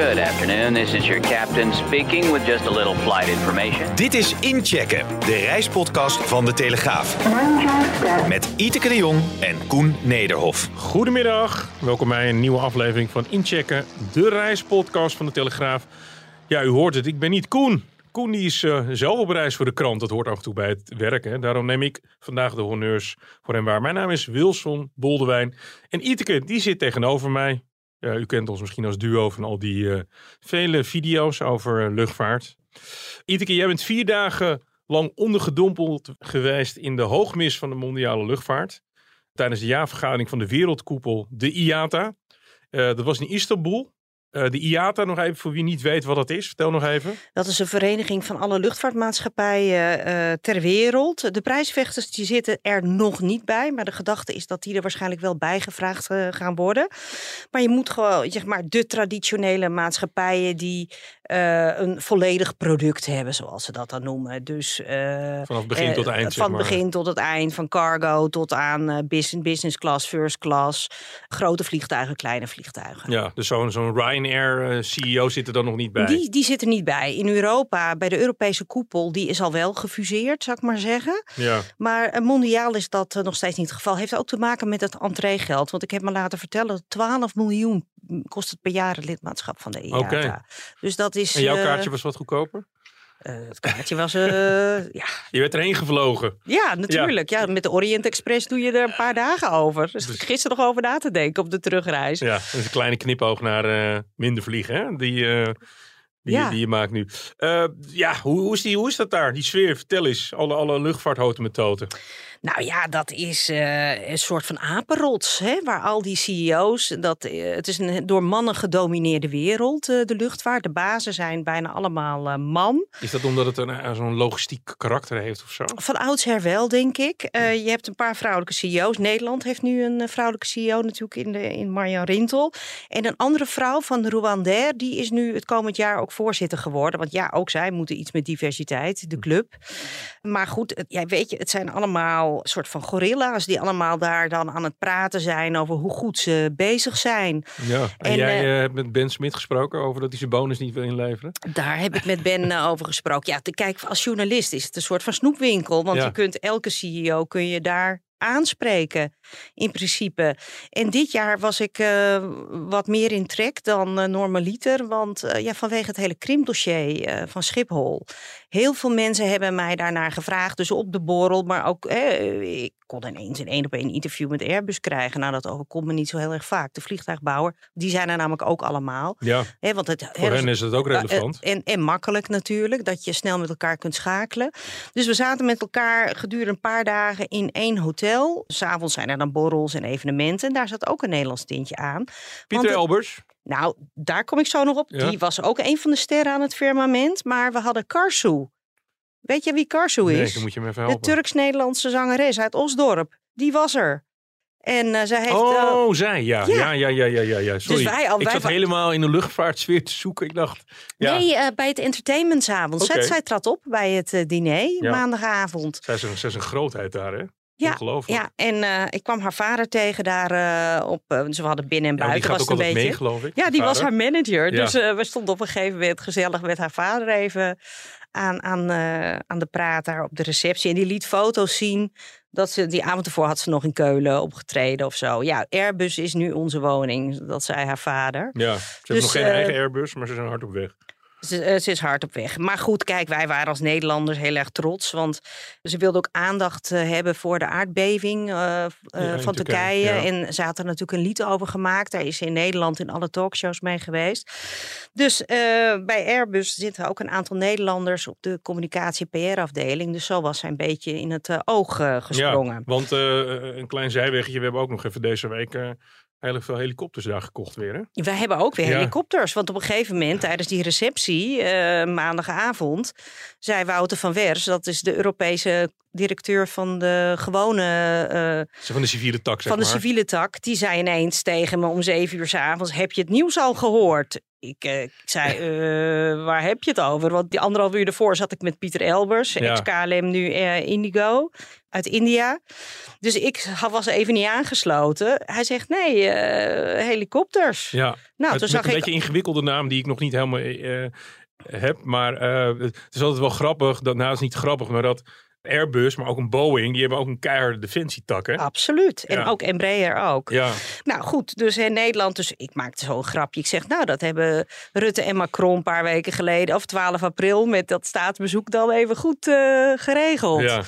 Good afternoon. This is your captain speaking with just a little flight information. Dit is Inchecken, de reispodcast van De Telegraaf. Met Iteke de Jong en Koen Nederhof. Goedemiddag, welkom bij een nieuwe aflevering van Inchecken, de reispodcast van de Telegraaf. Ja, u hoort het, ik ben niet Koen. Koen die is uh, zelf op reis voor de krant, dat hoort af en toe bij het werken. Daarom neem ik vandaag de honneurs voor hem waar. Mijn naam is Wilson Boldewijn en Iteke die zit tegenover mij. U kent ons misschien als duo van al die uh, vele video's over luchtvaart. Iteke, jij bent vier dagen lang ondergedompeld geweest in de hoogmis van de mondiale luchtvaart. Tijdens de jaarvergadering van de wereldkoepel, de IATA. Uh, dat was in Istanbul. Uh, de IATA, nog even voor wie niet weet wat dat is. Vertel nog even. Dat is een vereniging van alle luchtvaartmaatschappijen uh, ter wereld. De prijsvechters die zitten er nog niet bij. Maar de gedachte is dat die er waarschijnlijk wel bijgevraagd uh, gaan worden. Maar je moet gewoon, zeg maar, de traditionele maatschappijen die een volledig product hebben, zoals ze dat dan noemen. Dus, Vanaf begin tot eind. Van begin tot het eind, van cargo tot aan business, business class, first class. Grote vliegtuigen, kleine vliegtuigen. Ja, dus zo'n zo'n Ryanair CEO zit er dan nog niet bij? Die, die zit er niet bij. In Europa, bij de Europese koepel, die is al wel gefuseerd, zou ik maar zeggen. Ja. Maar mondiaal is dat nog steeds niet het geval. Heeft ook te maken met het entreegeld. Want ik heb me laten vertellen, 12 miljoen kost het per jaar het lidmaatschap van de IATA. Okay. Dus dat is... En jouw kaartje uh, was wat goedkoper? Uh, het kaartje was, uh, ja. Je werd erheen gevlogen. Ja, natuurlijk. Ja. ja. met de Orient Express doe je er een paar dagen over. Dus, dus gisteren nog over na te denken op de terugreis. Ja, dat is een kleine knipoog naar uh, minder vliegen, hè? Die, die, ja. die je maakt nu. ja, hoe, hoe, is die, hoe is dat daar? Die sfeer, vertel eens. Alle, alle luchtvaarthoten met toten. Nou ja, dat is uh, een soort van apenrots, hè, waar al die CEO's, dat, uh, het is een door mannen gedomineerde wereld, uh, de luchtvaart. De bazen zijn bijna allemaal man. Is dat omdat het een, zo'n logistiek karakter heeft of zo? Van oudsher wel, denk ik. je hebt een paar vrouwelijke CEO's. Nederland heeft nu een vrouwelijke CEO natuurlijk in, de, in Marjan Rintel. En een andere vrouw van Rwandair, die is nu het komend jaar ook voorzitter geworden. Want ja, ook zij moeten iets met diversiteit, de club. Maar goed, ja, weet je, het zijn allemaal soort van gorilla's die allemaal daar dan aan het praten zijn over hoe goed ze bezig zijn. Ja, en, en jij uh, hebt met Ben Smit gesproken over dat hij zijn bonus niet wil inleveren? Daar heb ik met Ben uh, over gesproken. Ja, te, kijk, als journalist is het een soort van snoepwinkel, want ja. je kunt elke CEO kun je daar aanspreken in principe. En dit jaar was ik uh, wat meer in trek dan uh, normaliter, want uh, ja, vanwege het hele krimdossier van Schiphol. Heel veel mensen hebben mij daarnaar gevraagd, dus op de borrel, maar ook ik kon ineens een één op één interview met Airbus krijgen. Nou, dat overkomt me niet zo heel erg vaak. De vliegtuigbouwer, die zijn er namelijk ook allemaal. Ja, He, want het, voor hen is het ook relevant. en, en makkelijk natuurlijk, dat je snel met elkaar kunt schakelen. Dus we zaten met elkaar gedurende een paar dagen in één hotel. S'avonds zijn er dan borrels en evenementen. En daar zat ook een Nederlands tintje aan. Pieter Elbers. Nou, daar kom ik zo nog op. Ja. Die was ook een van de sterren aan het firmament. Maar we hadden Karsu. Weet je wie Karsu Nee, is? dan moet je me even de. Turks-Nederlandse zangeres uit Osdorp. Die was er. En uh, zij heeft... Oh, uh, zij, ja. ja. Ja, ja, ja, ja. Sorry. Dus wij al- ik wij zat helemaal in de luchtvaartsfeer te zoeken. Ik dacht, ja, Nee, uh, bij het entertainmentsavond. Oké. Zij, zij trad op bij het diner Ja. maandagavond. zij, is een, zij is een grootheid daar, hè? Ja. Ja, en uh, ik kwam haar vader tegen daar uh, op. Uh, ze hadden binnen en Ja, die buiten gaat was ook een beetje. mee, geloof ik. Ja, die was haar manager. Ja. Dus we stonden op een gegeven moment gezellig met haar vader even aan, aan, aan de praat daar op de receptie. En die liet foto's zien dat ze die avond ervoor had ze nog in Keulen opgetreden of zo. Ja, Airbus is nu onze woning, dat zei haar vader. Ja, ze hebben Dus, nog geen eh, eigen Airbus, maar ze zijn hard op weg. Ze, eh, ze is hard op weg. Maar goed, kijk, wij waren als Nederlanders heel erg trots. Want ze wilde ook aandacht eh, hebben voor de aardbeving eh, van Turkije, ja. En ze had er natuurlijk een lied over gemaakt. Daar is ze in Nederland in alle talkshows mee geweest. Dus bij Airbus zitten ook een aantal Nederlanders op de communicatie PR-afdeling. Dus zo was zij een beetje in het oog gesprongen. Ja, want een klein zijwegje. We hebben ook nog even deze week heel veel helikopters daar gekocht weer, hè? Wij hebben ook weer Ja. helikopters. Want op een gegeven moment, tijdens die receptie, eh, maandagavond, zei Wouter van Wers, dat is de Europese directeur van de gewone, Ze van de civiele tak, zeg van de civiele tak, die zei ineens tegen me om zeven uur s'avonds, heb je het nieuws al gehoord? Ik, uh, ik zei, uh, waar heb je het over? Want die anderhalf uur ervoor zat ik met Pieter Elbers, ja. ex-KLM, nu uh, Indigo uit India. Dus ik was even niet aangesloten. Hij zegt, nee, helikopters. Ja, nou, het, toen zag een ik... beetje ingewikkelde naam die ik nog niet helemaal heb. Maar het is altijd wel grappig. Dat, nou, het is niet grappig, maar dat Airbus, maar ook een Boeing, die hebben ook een keiharde defensietak. Hè? Absoluut. En ook Embraer ook. Ja. Nou goed, dus in Nederland, dus ik maakte zo'n grapje. Ik zeg, nou dat hebben Rutte en Macron een paar weken geleden, of 12 april, met dat staatsbezoek dan even goed uh, geregeld. Ja.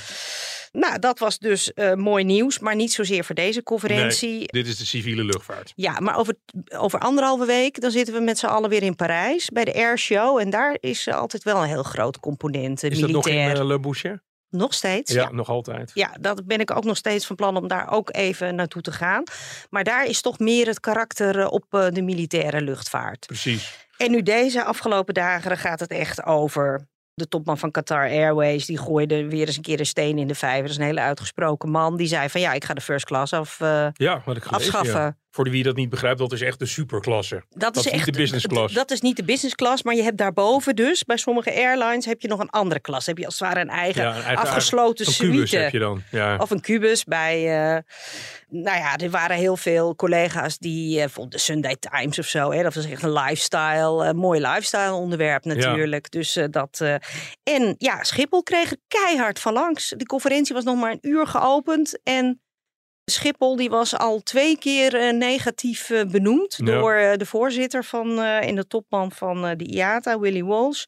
Nou, dat was dus uh, mooi nieuws, maar niet zozeer voor deze conferentie. Nee, dit is de civiele luchtvaart. Ja, maar over, over anderhalve week dan zitten we met z'n allen weer in Parijs bij de Airshow. En daar is altijd wel een heel groot component. Is militair. dat nog in uh, Le Boucher? Nog steeds? Ja, nog altijd. Ja, dat ben ik ook nog steeds van plan om daar ook even naartoe te gaan. Maar daar is toch meer het karakter eh, op eh, de militaire luchtvaart. Precies. En nu deze afgelopen dagen gaat het echt over de topman van Qatar Airways, die gooide weer eens een keer een steen in de vijver. Dat is een hele uitgesproken man. Die zei van ja, ik ga de first class af, uh, ja, wat ik gelezen, afschaffen. Ja. Voor wie dat niet begrijpt, dat is echt de superklasse. Dat, dat is, echt niet de business class. Dat is niet de business class, maar je hebt daarboven dus bij sommige airlines heb je nog een andere klas. Heb je als het ware een eigen, ja, een eigen afgesloten een suite. Heb je dan. Ja. Of een kubus bij. Uh, nou ja, er waren heel veel collega's die uh, de Sunday Times of zo. Hè, dat was echt een lifestyle, uh, mooi lifestyle onderwerp natuurlijk. Ja. Dus dat. en ja, Schiphol kreeg er keihard van langs. De conferentie was nog maar een uur geopend en Schiphol die was al twee keer uh, negatief uh, benoemd ja. door uh, de voorzitter van en de topman van de IATA, Willy Walsh.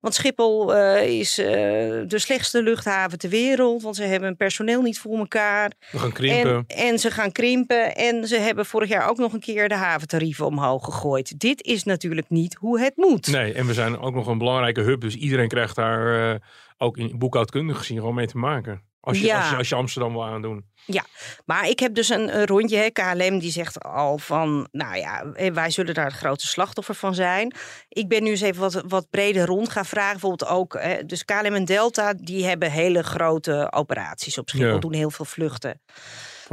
Want Schiphol is de slechtste luchthaven ter wereld, want ze hebben hun personeel niet voor elkaar. We gaan krimpen. En, en, ze gaan krimpen en ze hebben vorig jaar ook nog een keer de haventarieven omhoog gegooid. Dit is natuurlijk niet hoe het moet. Nee, en we zijn ook nog een belangrijke hub, dus iedereen krijgt daar ook in boekhoudkundig gezien gewoon mee te maken. Als je, ja. als, je, als je Amsterdam wil aandoen. Ja, maar ik heb dus een, rondje. Hè. KLM die zegt al van, nou ja, wij zullen daar het grote slachtoffer van zijn. Ik ben nu eens even wat, wat breder rond gaan vragen. Bijvoorbeeld ook, hè, dus KLM en Delta, die hebben hele grote operaties op Schiphol. Ja. Doen heel veel vluchten.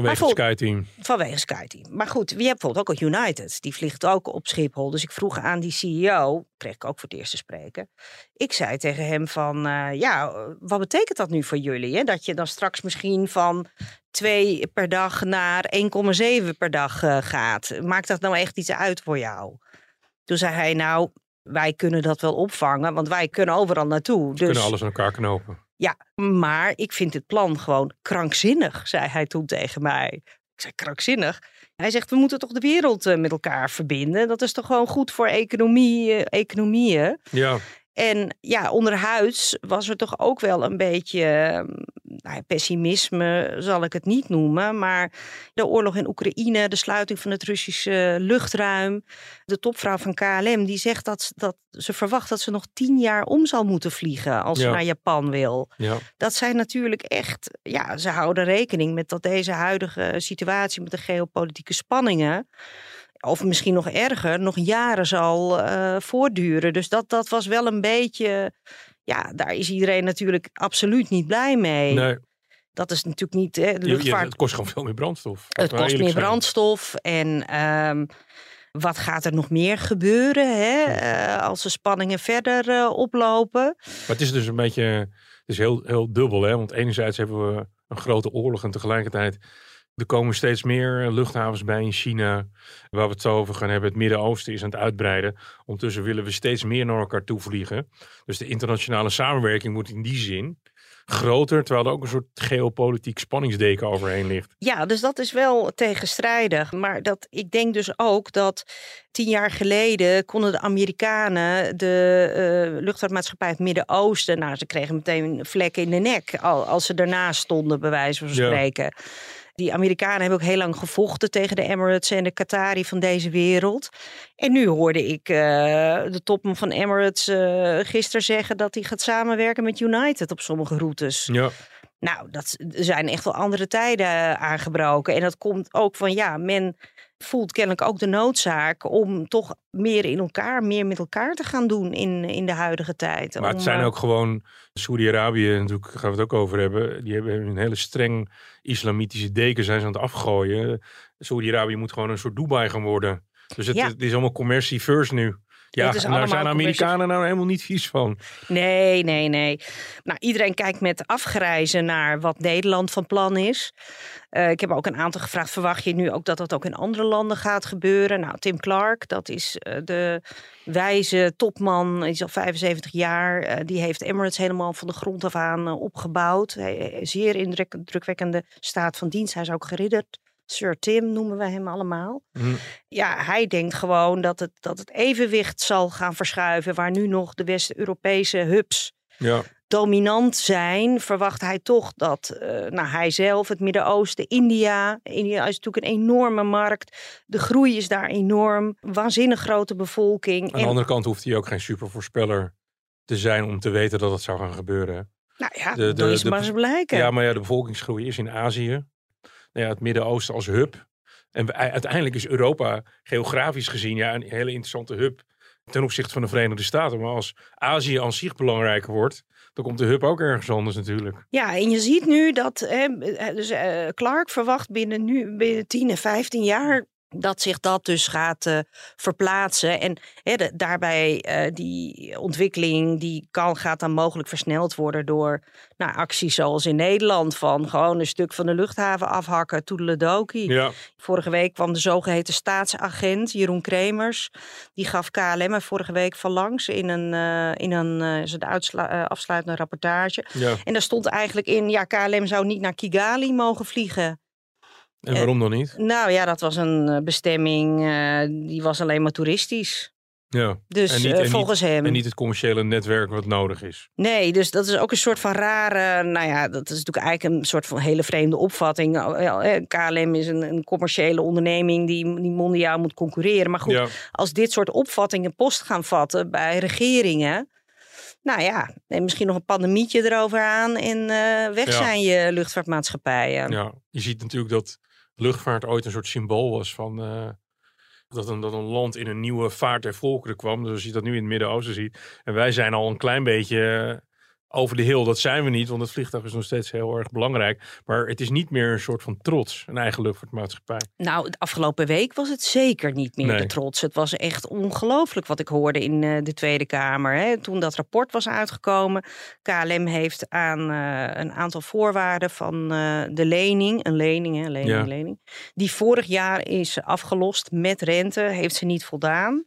Vanwege het SkyTeam. Vanwege SkyTeam. Maar goed, wie hebt bijvoorbeeld ook al United. Die vliegt ook op Schiphol. Dus ik vroeg aan die CEO, kreeg ik ook voor het eerst te spreken. Ik zei tegen hem van, uh, ja, wat betekent dat nu voor jullie? Hè? Dat je dan straks misschien van twee per dag naar 1,7 per dag uh, gaat. Maakt dat nou echt iets uit voor jou? Toen zei hij, nou, wij kunnen dat wel opvangen, want wij kunnen overal naartoe. We dus... kunnen alles aan elkaar knopen. Ja, maar ik vind het plan gewoon krankzinnig, zei hij toen tegen mij. Ik zei krankzinnig. Hij zegt, we moeten toch de wereld uh, met elkaar verbinden. Dat is toch gewoon goed voor economie, uh, economieën. Ja. En ja, onderhuids was er toch ook wel een beetje nou, pessimisme, zal ik het niet noemen. Maar de oorlog in Oekraïne, de sluiting van het Russische luchtruim. De topvrouw van KLM die zegt dat, dat ze verwacht dat ze nog tien jaar om zal moeten vliegen als Ja. ze naar Japan wil. Ja. Dat zijn natuurlijk echt, ja, ze houden rekening met dat deze huidige situatie met de geopolitieke spanningen of misschien nog erger, nog jaren zal uh, voortduren. Dus dat, dat was wel een beetje, ja, daar is iedereen natuurlijk absoluut niet blij mee. Nee, Dat is natuurlijk niet, hè, de het kost gewoon veel meer brandstof. het kost meer zijn. brandstof. En ehm, wat gaat er nog meer gebeuren hè, eh, als de spanningen verder eh, oplopen? Maar het is dus een beetje, het is heel, heel dubbel. Hè? Want enerzijds hebben we een grote oorlog en tegelijkertijd er komen steeds meer luchthavens bij in China. Waar we het zo over gaan hebben. Het Midden-Oosten is aan het uitbreiden. Ondertussen willen we steeds meer naar elkaar toe vliegen. Dus de internationale samenwerking moet in die zin groter. Terwijl er ook een soort geopolitiek spanningsdeken overheen ligt. Ja, dus dat is wel tegenstrijdig. Maar dat, ik denk dus ook dat tien jaar geleden konden de Amerikanen de eh, luchtvaartmaatschappij uit het Midden-Oosten. Nou, ze kregen meteen vlekken in de nek al- als ze daarnaast stonden, bij wijze van Ja. Die Amerikanen hebben ook heel lang gevochten tegen de Emirates en de Qatari van deze wereld. En nu hoorde ik eh, de topman van Emirates eh gisteren zeggen dat hij gaat samenwerken met United op sommige routes. Ja, Nou, dat zijn echt wel andere tijden aangebroken. En dat komt ook van, ja, men voelt kennelijk ook de noodzaak om toch meer in elkaar, meer met elkaar te gaan doen in, in de huidige tijd. maar het zijn eh, ook gewoon Saudi-Arabië, natuurlijk gaan we het ook over hebben. Die hebben een hele streng islamitische deken zijn ze aan het afgooien. Saudi-Arabië moet gewoon een soort Dubai gaan worden. Dus het, Ja. het is allemaal commercie first nu. Ja, is daar zijn Amerikanen nou helemaal niet vies van. Nee, nee, nee. Nou, iedereen kijkt met afgrijzen naar wat Nederland van plan is. Eh, ik heb ook een aantal gevraagd: verwacht je nu ook dat dat ook in andere landen gaat gebeuren? Nou, Tim Clark, dat is eh, de wijze topman, hij is al 75 jaar. Eh, die heeft Emirates helemaal van de grond af aan opgebouwd. Hij, zeer indrukwekkende staat van dienst. Hij is ook geridderd. Sir Tim noemen we hem allemaal. Hm. Ja, hij denkt gewoon dat het, dat het evenwicht zal gaan verschuiven. Waar nu nog de West-Europese hubs Ja, dominant zijn, verwacht hij toch dat eh, nou, hij zelf, het Midden-Oosten, India. India is natuurlijk een enorme markt. De groei is daar enorm. Waanzinnig grote bevolking. aan de andere kant hoeft hij ook geen supervoorspeller te zijn om te weten dat het zou gaan gebeuren. nou ja, de- de- dat is de- maar eens blijken. Ja, maar ja, de bevolkingsgroei is in Azië. Nou ja, het Midden-Oosten als hub. En uiteindelijk is Europa geografisch gezien ja, een hele interessante hub ten opzichte van de Verenigde Staten. Maar als Azië aan zich belangrijker wordt, dan komt de hub ook ergens anders natuurlijk. Ja, en je ziet nu dat dus, eh, Clark verwacht binnen, nu, binnen 10 en 15 jaar dat zich dat dus gaat eh, verplaatsen. En de- daarbij eh, die ontwikkeling die kan, gaat dan mogelijk versneld worden door nou, acties zoals in Nederland van gewoon een stuk van de luchthaven afhakken, toedeledokie. Ja, Vorige week kwam de zogeheten staatsagent Jeroen Kremers. Die gaf KLM er vorige week van langs in een, eh, in een afsluitende rapportage. ja. En daar stond eigenlijk in, ja, KLM zou niet naar Kigali mogen vliegen. En waarom dan niet? Nou ja, dat was een eh, bestemming, eh, die was alleen maar toeristisch. Ja. Dus En niet- eh, en niet- volgens hem. En niet het commerciële netwerk wat nodig is. Nee, dus dat is ook een soort van rare. Nou ja, dat is natuurlijk eigenlijk een soort van hele vreemde opvatting. Oh, eh, KLM is een, een commerciële onderneming die, die mondiaal moet concurreren. Maar goed, Ja, als dit soort opvattingen post gaan vatten bij regeringen. Nou ja, en misschien nog een pandemietje erover aan en eh, weg Ja. zijn je luchtvaartmaatschappijen. ja, je ziet natuurlijk dat luchtvaart ooit een soort symbool was van... eh, dat, een, dat een land in een nieuwe vaart der volkeren kwam. Dus je dat nu in het Midden-Oosten ziet. En wij zijn al een klein beetje eh, over de hill. Dat zijn we niet, want het vliegtuig is nog steeds heel erg belangrijk. Maar het is niet meer een soort van trots, een eigen luchtvaartmaatschappij. Nou, de afgelopen week was het zeker niet meer Nee. de trots. Het was echt ongelooflijk wat ik hoorde in eh, de Tweede Kamer. Hè. Toen dat rapport was uitgekomen. KLM heeft aan eh, een aantal voorwaarden van eh, de lening, een lening, hè, lening, Ja. lening, die vorig jaar is afgelost met rente, heeft ze niet voldaan.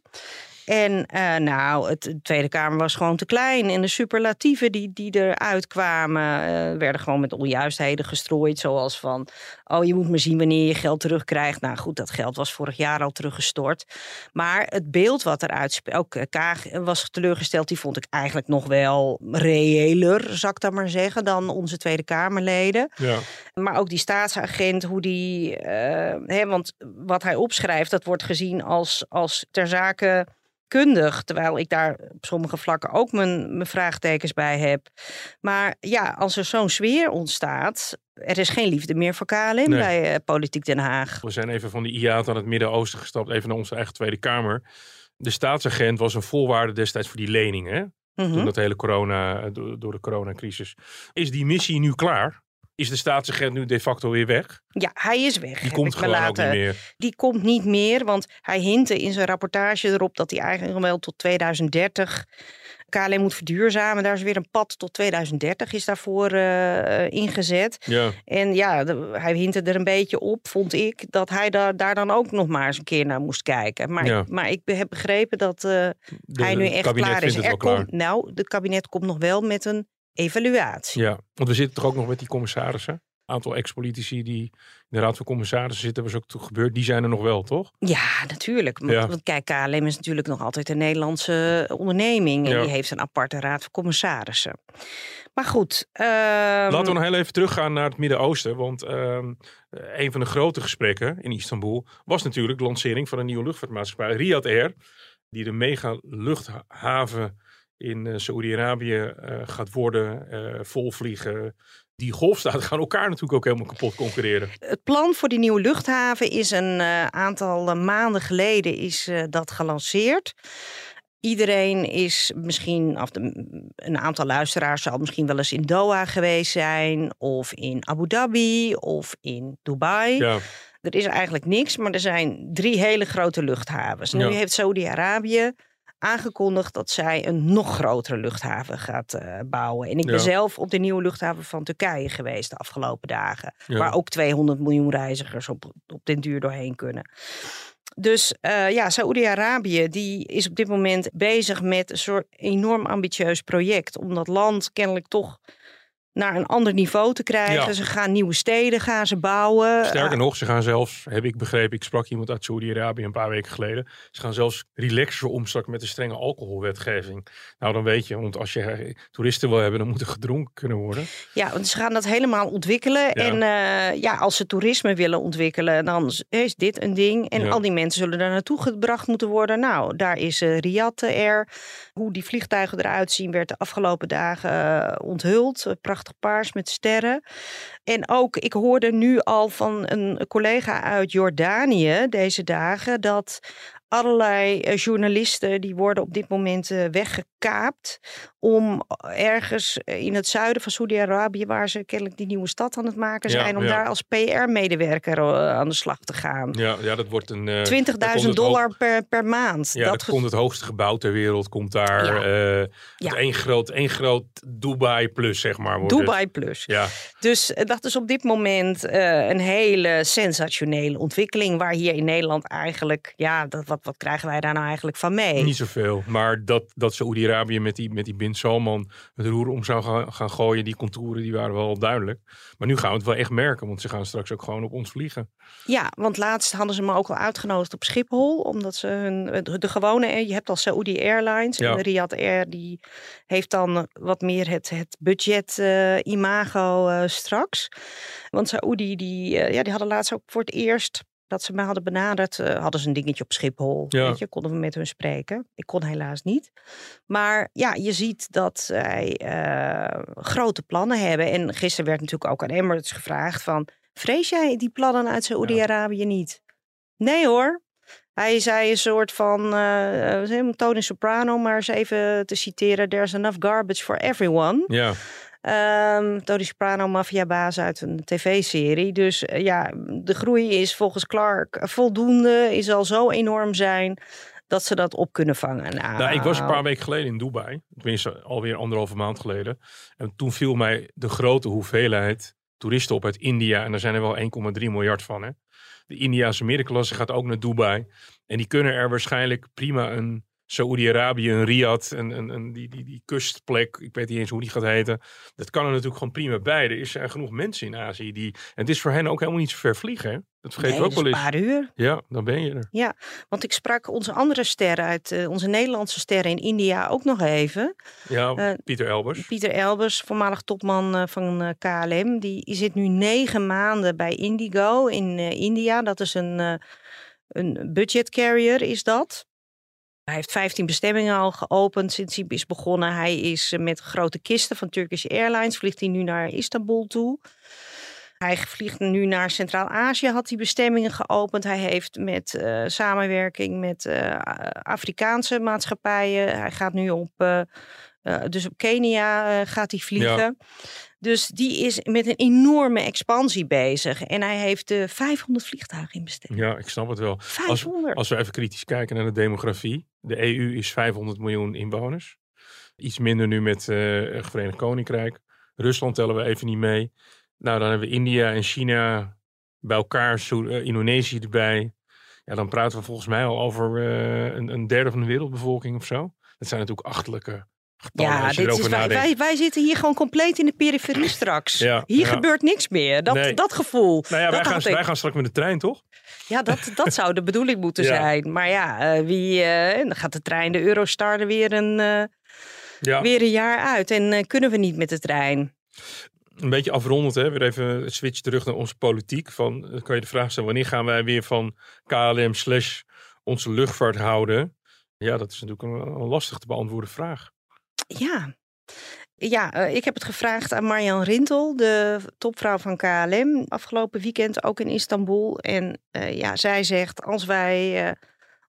En eh, nou, het, de Tweede Kamer was gewoon te klein. En de superlatieven die, die eruit kwamen, eh, werden gewoon met onjuistheden gestrooid. Zoals van, oh, je moet maar zien wanneer je geld terugkrijgt. Nou goed, dat geld was vorig jaar al teruggestort. Maar het beeld wat eruit speelt, ook eh, Kaag was teleurgesteld. Die vond ik eigenlijk nog wel reëler, zou ik dat maar zeggen, dan onze Tweede Kamerleden. Ja, Maar ook die staatsagent, hoe die. hè, want wat hij opschrijft, dat wordt gezien als, als ter zake Terwijl ik daar op sommige vlakken ook mijn, mijn vraagtekens bij heb. Maar ja, als er zo'n sfeer ontstaat. Er is geen liefde meer voor KLM bij eh, Politiek Den Haag. we zijn even van die IAT aan het Midden-Oosten gestapt. Even naar onze eigen Tweede Kamer. De staatsagent was een voorwaarde destijds voor die lening. Hè? Mhm. Toen dat hele corona, eh, door, door de coronacrisis. Is die missie nu klaar? Is de staatsagent nu de facto weer weg? Ja, hij is weg. Die komt gewoon laten- niet meer. Die komt niet meer, want hij hintte in zijn rapportage erop dat hij eigenlijk wel tot 2030 KLM moet verduurzamen. Daar is weer een pad tot 2030 is daarvoor eh, ingezet. Ja, En ja, de- hij hintte er een beetje op, vond ik, dat hij daar, daar dan ook nog maar eens een keer naar moest kijken. Maar, Ja. ik, maar ik heb begrepen dat eh, de- hij nu echt klaar is. Er komt, nou, het kabinet komt nog wel met een evaluatie. Ja, want we zitten toch ook nog met die commissarissen? Een aantal ex-politici die in de Raad van Commissarissen zitten, was ook toe gebeurd. Die zijn er nog wel, toch? Ja, natuurlijk. Want, Ja. want kijk, KLM is natuurlijk nog altijd een Nederlandse onderneming. En Ja. die heeft een aparte raad van commissarissen. Maar goed. ehm, Laten we nog heel even teruggaan naar het Midden-Oosten. Want ehm, een van de grote gesprekken in Istanbul was natuurlijk de lancering van een nieuwe luchtvaartmaatschappij, Riyadh Air. Die de mega luchthaven in eh Saoedi-Arabië eh, gaat worden, eh volvliegen. Die golfstaten gaan elkaar natuurlijk ook helemaal kapot concurreren. Het plan voor die nieuwe luchthaven is een aantal maanden geleden is, dat gelanceerd. Iedereen is misschien, of de, een aantal luisteraars zal misschien wel eens in Doha geweest zijn, of in Abu Dhabi, of in Dubai. Ja, Er is eigenlijk niks, maar er zijn drie hele grote luchthavens. Nu Ja. heeft Saudi-Arabië aangekondigd dat zij een nog grotere luchthaven gaat uh, bouwen. En ik ben zelf op de nieuwe luchthaven van Turkije geweest de afgelopen dagen. Waar ook 200 miljoen reizigers op, op den duur doorheen kunnen. Dus uh, ja, Saoedi-Arabië die is op dit moment bezig met een soort enorm ambitieus project. Om dat land kennelijk toch naar een ander niveau te krijgen. Ze gaan nieuwe steden gaan ze bouwen. Sterker eh, nog, ze gaan zelfs, heb ik begrepen, ik sprak iemand uit Saudi-Arabië een paar weken geleden. Ze gaan zelfs relaxer omstakken met de strenge alcoholwetgeving. Nou, dan weet je, want als je toeristen wil hebben, dan moet er gedronken kunnen worden. Ja, want ze gaan dat helemaal ontwikkelen. En uh, ja, als ze toerisme willen ontwikkelen, dan is dit een ding. En al die mensen zullen daar naartoe gebracht moeten worden. Nou, daar is uh, Riyadh Air. Hoe die vliegtuigen eruit zien, werd de afgelopen dagen onthuld. Prachtig paars met sterren. En ook, ik hoorde nu al van een collega uit Jordanië deze dagen dat allerlei eh, journalisten die worden op dit moment uh, weggekaapt om ergens in het zuiden van Saudi-Arabië, waar ze kennelijk die nieuwe stad aan het maken zijn, om daar als PR-medewerker uh, aan de slag te gaan. Ja, ja dat wordt een... 20.000 dollar per, per maand. Ja, dat, komt het hoogste gebouw ter wereld, komt daar. Ja. ja. Één groot, één groot Dubai plus, zeg maar. Wordt Dubai plus. Ja. Dus dat is op dit moment een hele sensationele ontwikkeling, waar hier in Nederland eigenlijk, ja, dat wat wat krijgen wij daar nou eigenlijk van mee? Niet zoveel. Maar dat, dat Saoedi-Arabië met die, met die Bin Salman het roer om zou gaan, gaan gooien, die contouren, die waren wel duidelijk. Maar nu gaan we het wel echt merken, want ze gaan straks ook gewoon op ons vliegen. Ja, want laatst hadden ze me ook al uitgenodigd op Schiphol, omdat ze hun, de, gewone, je hebt al Saudi Airlines ja. en Riyadh Air, die heeft dan wat meer het, het budget uh, imago uh, straks. Want Saudi, die, uh, ja, die hadden laatst ook voor het eerst dat ze me hadden benaderd, uh, hadden ze een dingetje op Schiphol. Ja. Weet je, konden we met hun spreken. Ik kon helaas niet. Maar ja, je ziet dat zij uh, grote plannen hebben. En gisteren werd natuurlijk ook aan Emirates gevraagd van... vrees jij die plannen uit Saoedi-Arabië ja. niet? Nee hoor. Hij zei een soort van, uh, Tony Soprano, maar eens even te citeren... There's enough garbage for everyone. Ja. Um, Tony Soprano, maffiabaas uit een tv-serie. Dus uh, ja, de groei is volgens Clark voldoende, is al zo enorm zijn dat ze dat op kunnen vangen. Nou, nou, ik was een paar weken geleden in Dubai. Tenminste, alweer anderhalve maand geleden. En toen viel mij de grote hoeveelheid toeristen op uit India. En er zijn er wel 1,3 miljard van. Hè? De Indiase middenklasse gaat ook naar Dubai. En die kunnen er waarschijnlijk prima een Saoedi-Arabië, een Riyadh, en, en, en die, die, die kustplek, ik weet niet eens hoe die gaat heten. Dat kan er natuurlijk gewoon prima bij. Er zijn genoeg mensen in Azië die. En het is voor hen ook helemaal niet zo ver vliegen. Hè? Dat vergeet nee, ook wel eens. Een paar uur. Ja, dan ben je er. Ja, want ik sprak onze andere sterren uit, uh, onze Nederlandse sterren in India ook nog even. Ja, uh, Pieter Elbers. Pieter Elbers, voormalig topman uh, van KLM. Die zit nu negen maanden bij Indigo in India. Dat is een, een budget carrier, is dat. Hij heeft 15 bestemmingen al geopend sinds hij is begonnen. Hij is eh, met grote kisten van Turkish Airlines, vliegt hij nu naar Istanbul toe. Hij vliegt nu naar Centraal-Azië, had hij bestemmingen geopend. Hij heeft met uh, samenwerking met uh, Afrikaanse maatschappijen. Hij gaat nu op, dus op Kenia gaat hij vliegen. Ja. Dus die is met een enorme expansie bezig. En hij heeft uh, 500 vliegtuigen in bestemming. Ja, ik snap het wel. 500. Als, als, we even kritisch kijken naar de demografie. De EU is 500 miljoen inwoners. Iets minder nu met uh, het Verenigd Koninkrijk. Rusland tellen we even niet mee. Nou, dan hebben we India en China bij elkaar, Indonesië erbij. Ja, dan praten we volgens mij al over een, een, derde van de wereldbevolking of zo. Dat zijn natuurlijk achtelijke ja, dit is, wij, wij, wij, zitten hier gewoon compleet in de periferie straks. Ja, hier gebeurt niks meer. Dat, dat gevoel. Nou ja, wij, gaan, wij gaan straks met de trein, toch? Ja, dat, dat zou de bedoeling moeten zijn. Maar ja, uh, wie, uh, dan gaat de trein, de Eurostar, er weer een, uh, weer een jaar uit. En kunnen we niet met de trein. Een beetje afrondend, hè? weer even switch terug naar onze politiek. Van, kan je de vraag stellen, wanneer gaan wij weer van KLM slash onze luchtvaart houden? Ja, dat is natuurlijk een, een lastig te beantwoorden vraag. Ja. Ja, uh, ik heb het gevraagd aan Marjan Rintel, de topvrouw van KLM, afgelopen weekend ook in Istanbul. En uh, ja, zij zegt: als wij uh,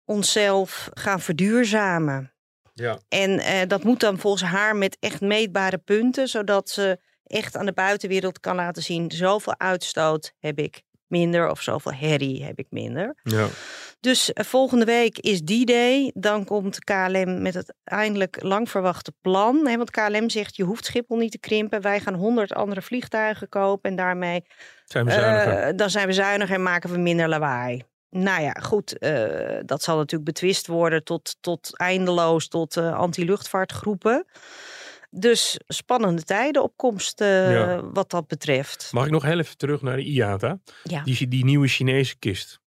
onszelf gaan verduurzamen. Ja. En dat moet dan volgens haar met echt meetbare punten, zodat ze echt aan de buitenwereld kan laten zien: zoveel uitstoot heb ik minder of zoveel herrie heb ik minder. Ja. Dus eh, volgende week is die day. Dan komt KLM met het eindelijk lang verwachte plan. Hè, want KLM zegt je hoeft Schiphol niet te krimpen. Wij gaan 100 andere vliegtuigen kopen en daarmee Zijn we zuiniger? eh, dan zijn we zuiniger en maken we minder lawaai. Nou ja, goed, eh, dat zal natuurlijk betwist worden tot, tot eindeloos, tot anti-luchtvaartgroepen. Dus spannende tijden op komst eh, Ja. wat dat betreft. Mag ik nog heel even terug naar de IATA? Ja, Die, die nieuwe Chinese kist.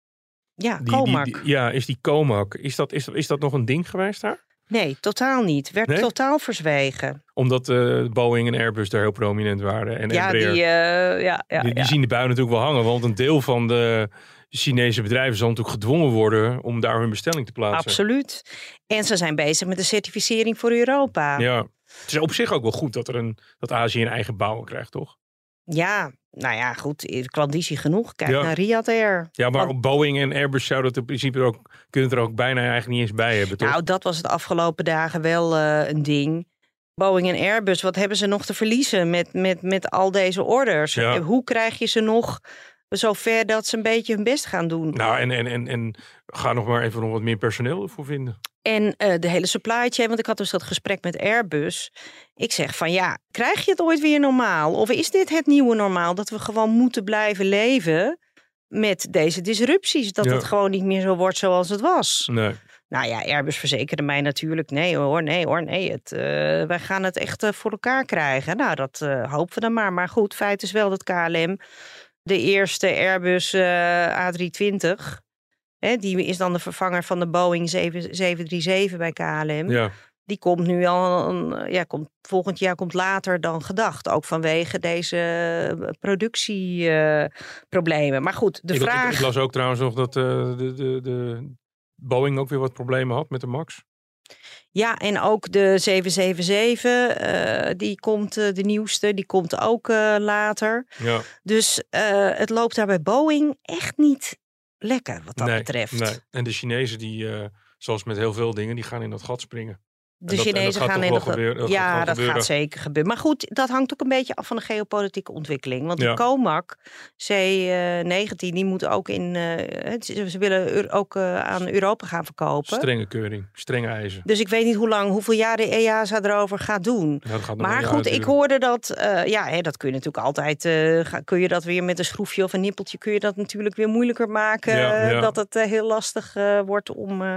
ja Die, die- Comac. die- ja, is die Comac. Is dat, is, is dat nog een ding geweest daar? Nee, totaal niet. Werd Nee? totaal verzwegen. Omdat eh, Boeing en Airbus daar heel prominent waren. En ja, Embraer. die, eh, ja, ja, die, die ja. zien de bui natuurlijk wel hangen. Want een deel van de Chinese bedrijven zal natuurlijk gedwongen worden om daar hun bestelling te plaatsen. absoluut. En ze zijn bezig met de certificering voor Europa. Ja. Het is op zich ook wel goed dat, er een, dat Azië een eigen bouwer krijgt, toch? Ja, nou ja, goed. Klandizie genoeg. Kijk Ja. naar Riyadh Air. Ja, maar Want- Boeing en Airbus zouden het in principe ook, kunnen het er ook bijna eigenlijk niet eens bij hebben, toch? Nou, dat was het afgelopen dagen wel eh, een ding. Boeing en Airbus, wat hebben ze nog te verliezen met, met, met al deze orders? Ja. Hoe krijg je ze nog zover dat ze een beetje hun best gaan doen? Nou, en, en, en, en ga nog maar even nog wat meer personeel ervoor vinden. En eh, de hele supply chain, want ik had dus dat gesprek met Airbus. Ik zeg van ja, krijg je het ooit weer normaal? Of is dit het nieuwe normaal? Dat we gewoon moeten blijven leven met deze disrupties. Dat Ja. het gewoon niet meer zo wordt zoals het was. Nee. Nou ja, Airbus verzekerde mij natuurlijk, nee hoor, nee hoor, nee. Het, eh, wij gaan het echt eh, voor elkaar krijgen. Nou, dat hopen we dan maar. Maar goed, feit is wel dat KLM de eerste Airbus eh, A320... Hè, die is dan de vervanger van de Boeing 7, 737 bij KLM. Ja. Die komt nu al, een- ja, komt, volgend jaar komt later dan gedacht. Ook vanwege deze productieproblemen. maar goed, de ik, ik- vraag... Ik, las ook trouwens nog dat eh, de, de, de Boeing ook weer wat problemen had met de MAX. Ja, en ook de 777, eh, die komt, eh, de nieuwste, die komt ook eh, later. Ja. Dus het loopt daar bij Boeing echt niet lekker wat dat nee, betreft. Nee. En de Chinezen, die, zoals met heel veel dingen, die gaan in dat gat springen. De dat- Chinezen gaan in de... gebeuren- ja, dat gebeuren. gaat zeker gebeuren. Maar goed, dat hangt ook een beetje af van de geopolitieke ontwikkeling. Want Ja. de COMAC C19, die moet ook in... eh, het- ze willen ook eh, aan Europa gaan verkopen. Strenge keuring, strenge eisen. Dus ik weet niet hoe lang, hoeveel jaar de EASA erover gaat doen. Ja, gaat Maar goed, jaren ik hoorde dat, eh, ja, hè, dat kun je natuurlijk altijd, eh, ga- kun je dat weer met een schroefje of een nippeltje, kun je dat natuurlijk weer moeilijker maken, Ja, eh, dat het eh, heel lastig eh, wordt om. eh,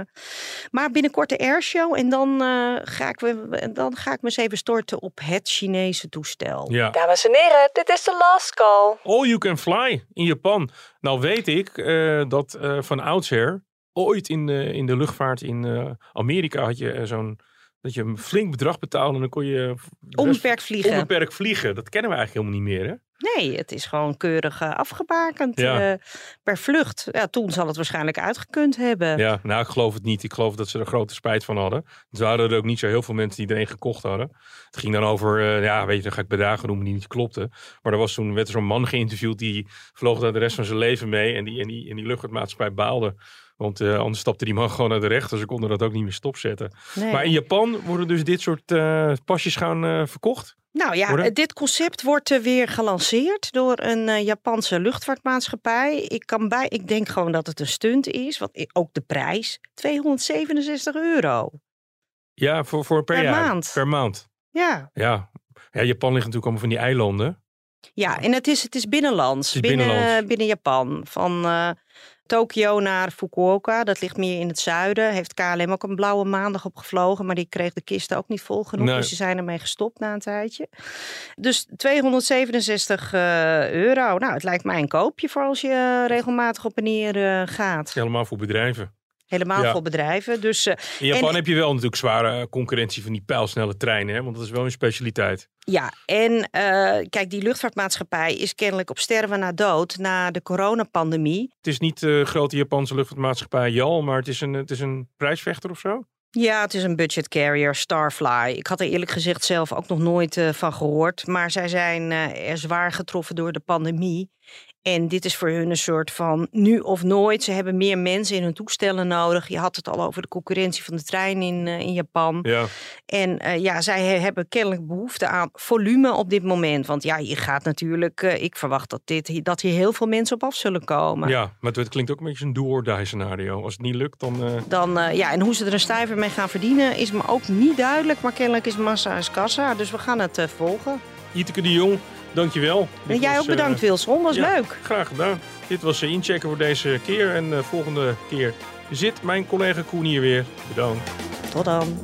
Maar binnenkort de airshow en dan, eh, ga ik, we- dan ga ik me eens even storten op het Chinese toestel. Ja. Dames en heren, dit is de last call. All you can fly in Japan. Nou weet ik eh, dat eh, van oudsher ooit in de, in de luchtvaart in eh, Amerika had je zo'n dat je een flink bedrag betaalde en dan kon je Onbeperkt vliegen. onbeperkt vliegen. Dat kennen we eigenlijk helemaal niet meer, hè? Nee, het is gewoon keurig eh, afgebakend Ja. eh, per vlucht. Ja, toen zal het waarschijnlijk uitgekund hebben. Ja, nou ik geloof het niet. Ik geloof dat ze er grote spijt van hadden. Ze hadden er ook niet zo heel veel mensen die er een gekocht hadden. Het ging dan over, eh, ja weet je, dan ga ik bedragen noemen die niet klopten. Maar er was toen, werd er zo'n man geïnterviewd die vloog daar de rest van zijn leven mee. En die, en die, en die luchtvaartmaatschappij baalde. Want eh, anders stapte die man gewoon naar de rechter. Ze konden dat ook niet meer stopzetten. Nee. Maar in Japan worden dus dit soort eh, pasjes gaan eh, verkocht. Nou ja, Worden? dit concept wordt weer gelanceerd door een Japanse luchtvaartmaatschappij. Ik, kan bij, ik denk gewoon dat het een stunt is, want ook de prijs 267 euro. Ja, voor, voor per, Per jaar. maand. Per maand. Ja, Ja. ja, Japan ligt natuurlijk allemaal van die eilanden. Ja en het is, het is binnenlands, Het is binnen, binnenlands. binnen Japan. Van eh Tokio naar Fukuoka, dat ligt meer in het zuiden. Heeft KLM ook een blauwe maandag op gevlogen, maar die kreeg de kisten ook niet vol genoeg. Nee. Dus ze zijn ermee gestopt na een tijdje. Dus 267 eh, euro. Nou, het lijkt mij een koopje voor als je regelmatig op en neer eh, gaat. Helemaal voor bedrijven. Helemaal Ja. voor bedrijven. Dus eh, In Japan En- heb je wel natuurlijk zware eh, concurrentie van die pijlsnelle treinen. Hè? Want dat is wel een specialiteit. ja, en eh, kijk, die luchtvaartmaatschappij is kennelijk op sterven na dood na de coronapandemie. Het is niet de grote Japanse luchtvaartmaatschappij JAL, maar het is een, het is een prijsvechter of zo. Ja, het is een budget carrier, Starfly. Ik had er eerlijk gezegd zelf ook nog nooit van gehoord. Maar zij zijn er zwaar getroffen door de pandemie. En dit is voor hun een soort van nu of nooit. Ze hebben meer mensen in hun toestellen nodig. Je had het al over de concurrentie van de trein in, eh, in Japan. Ja, En uh, ja, zij hebben kennelijk behoefte aan volume op dit moment. Want ja, je gaat natuurlijk, uh, ik verwacht dat, dit, dat hier heel veel mensen op af zullen komen. Ja, maar het klinkt ook een beetje een do-or-die scenario. Als het niet lukt, dan... Dan, ja, en hoe ze er een stijver mee gaan verdienen is me ook niet duidelijk. Maar kennelijk is massa is kassa, dus we gaan het volgen. Iteke de Jong, dankjewel. En jij ook bedankt Wilson, was ja, leuk. Graag gedaan. Dit was inchecken voor deze keer. En volgende keer zit mijn collega Koen hier weer. Bedankt. Tot dan.